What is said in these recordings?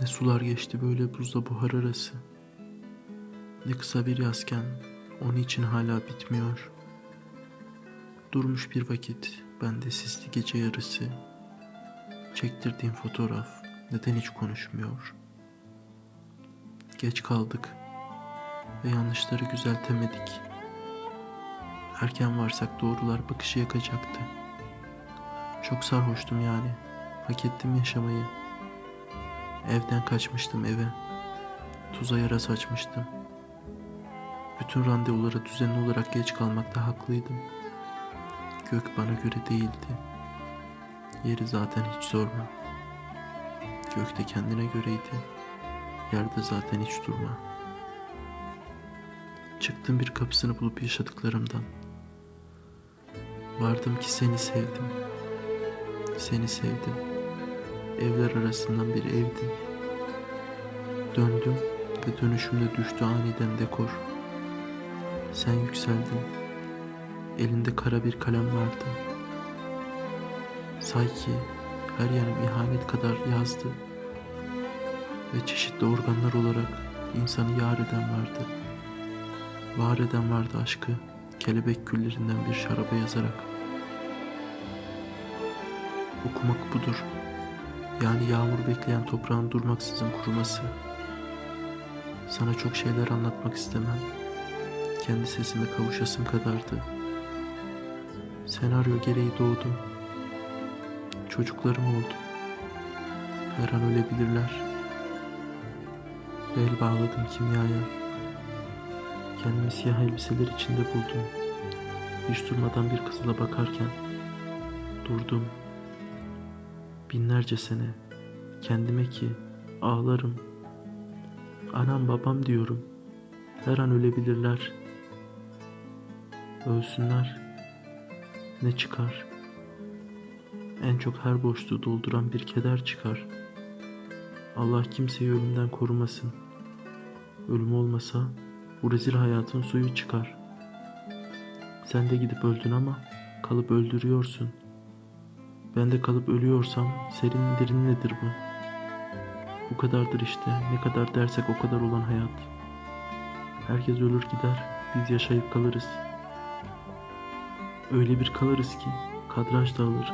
Ne sular geçti böyle buzla buhar arası. Ne kısa bir yazken onun için hala bitmiyor. Durmuş bir vakit bende sisli gece yarısı. Çektirdiğim fotoğraf neden hiç konuşmuyor? Geç kaldık ve yanlışları düzeltemedik. Erken varsak doğrular bakışı yakacaktı. Çok sarhoştum yani. Hak ettim yaşamayı. Evden kaçmıştım eve. Tuza yara saçmıştım. Bütün randevulara düzenli olarak geç kalmakta haklıydım. Gök bana göre değildi. Yeri zaten hiç sorma. Gök de kendine göreydi. Yerde zaten hiç durma. Çıktım bir kapısını bulup yaşadıklarımdan. Vardım ki seni sevdim. Seni sevdim. Evler arasından bir evdin. Döndüm ve dönüşümde düştü aniden dekor. Sen yükseldin. Elinde kara bir kalem vardı. Sanki her yanım ihanet kadar yazdı. Ve çeşitli organlar olarak insanı yar eden vardı. Var eden vardı aşkı kelebek küllerinden bir şaraba yazarak. Okumak budur. Yani yağmur bekleyen toprağın durmaksızın kuruması. Sana çok şeyler anlatmak istemem. Kendi sesime kavuşasım kadardı. Senaryo gereği doğdum. Çocuklarım oldu. Her an ölebilirler. Bel bağladım kimyaya. Kendimi siyah elbiseler içinde buldum. Hiç durmadan bir kızıla bakarken durdum. Binlerce sene kendime ki ağlarım. Anam babam diyorum. Her an ölebilirler. Ölsünler. Ne çıkar? En çok her boşluğu dolduran bir keder çıkar. Allah kimseyi ölümden korumasın. Ölüm olmasa bu rezil hayatın suyu çıkar. Sen de gidip öldün ama kalıp öldürüyorsun. Ben de kalıp ölüyorsam serin derin nedir bu? Bu kadardır işte. Ne kadar dersek o kadar olan hayat. Herkes ölür gider. Biz yaşayıp kalırız. Öyle bir kalırız ki kadraj dağılır.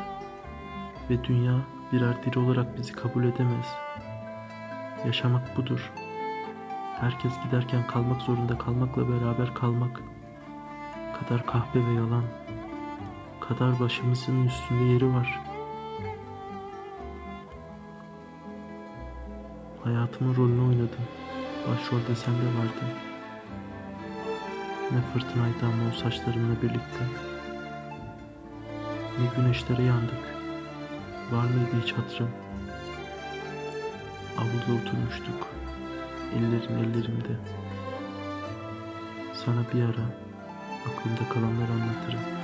Ve dünya birer diri olarak bizi kabul edemez. Yaşamak budur. Herkes giderken kalmak zorunda kalmakla beraber kalmak. Kadar kahpe ve yalan. Kadar başımızın üstünde yeri var. Hayatımın rolünü oynadım. Başrolde sen de vardın. Ne fırtınaydı ama o saçlarımla birlikte. Ne güneşlere yandık. Var mıydı hiç hatırım? Avluda oturmuştuk. Ellerin ellerimde. Sana bir ara aklımda kalanları anlatırım.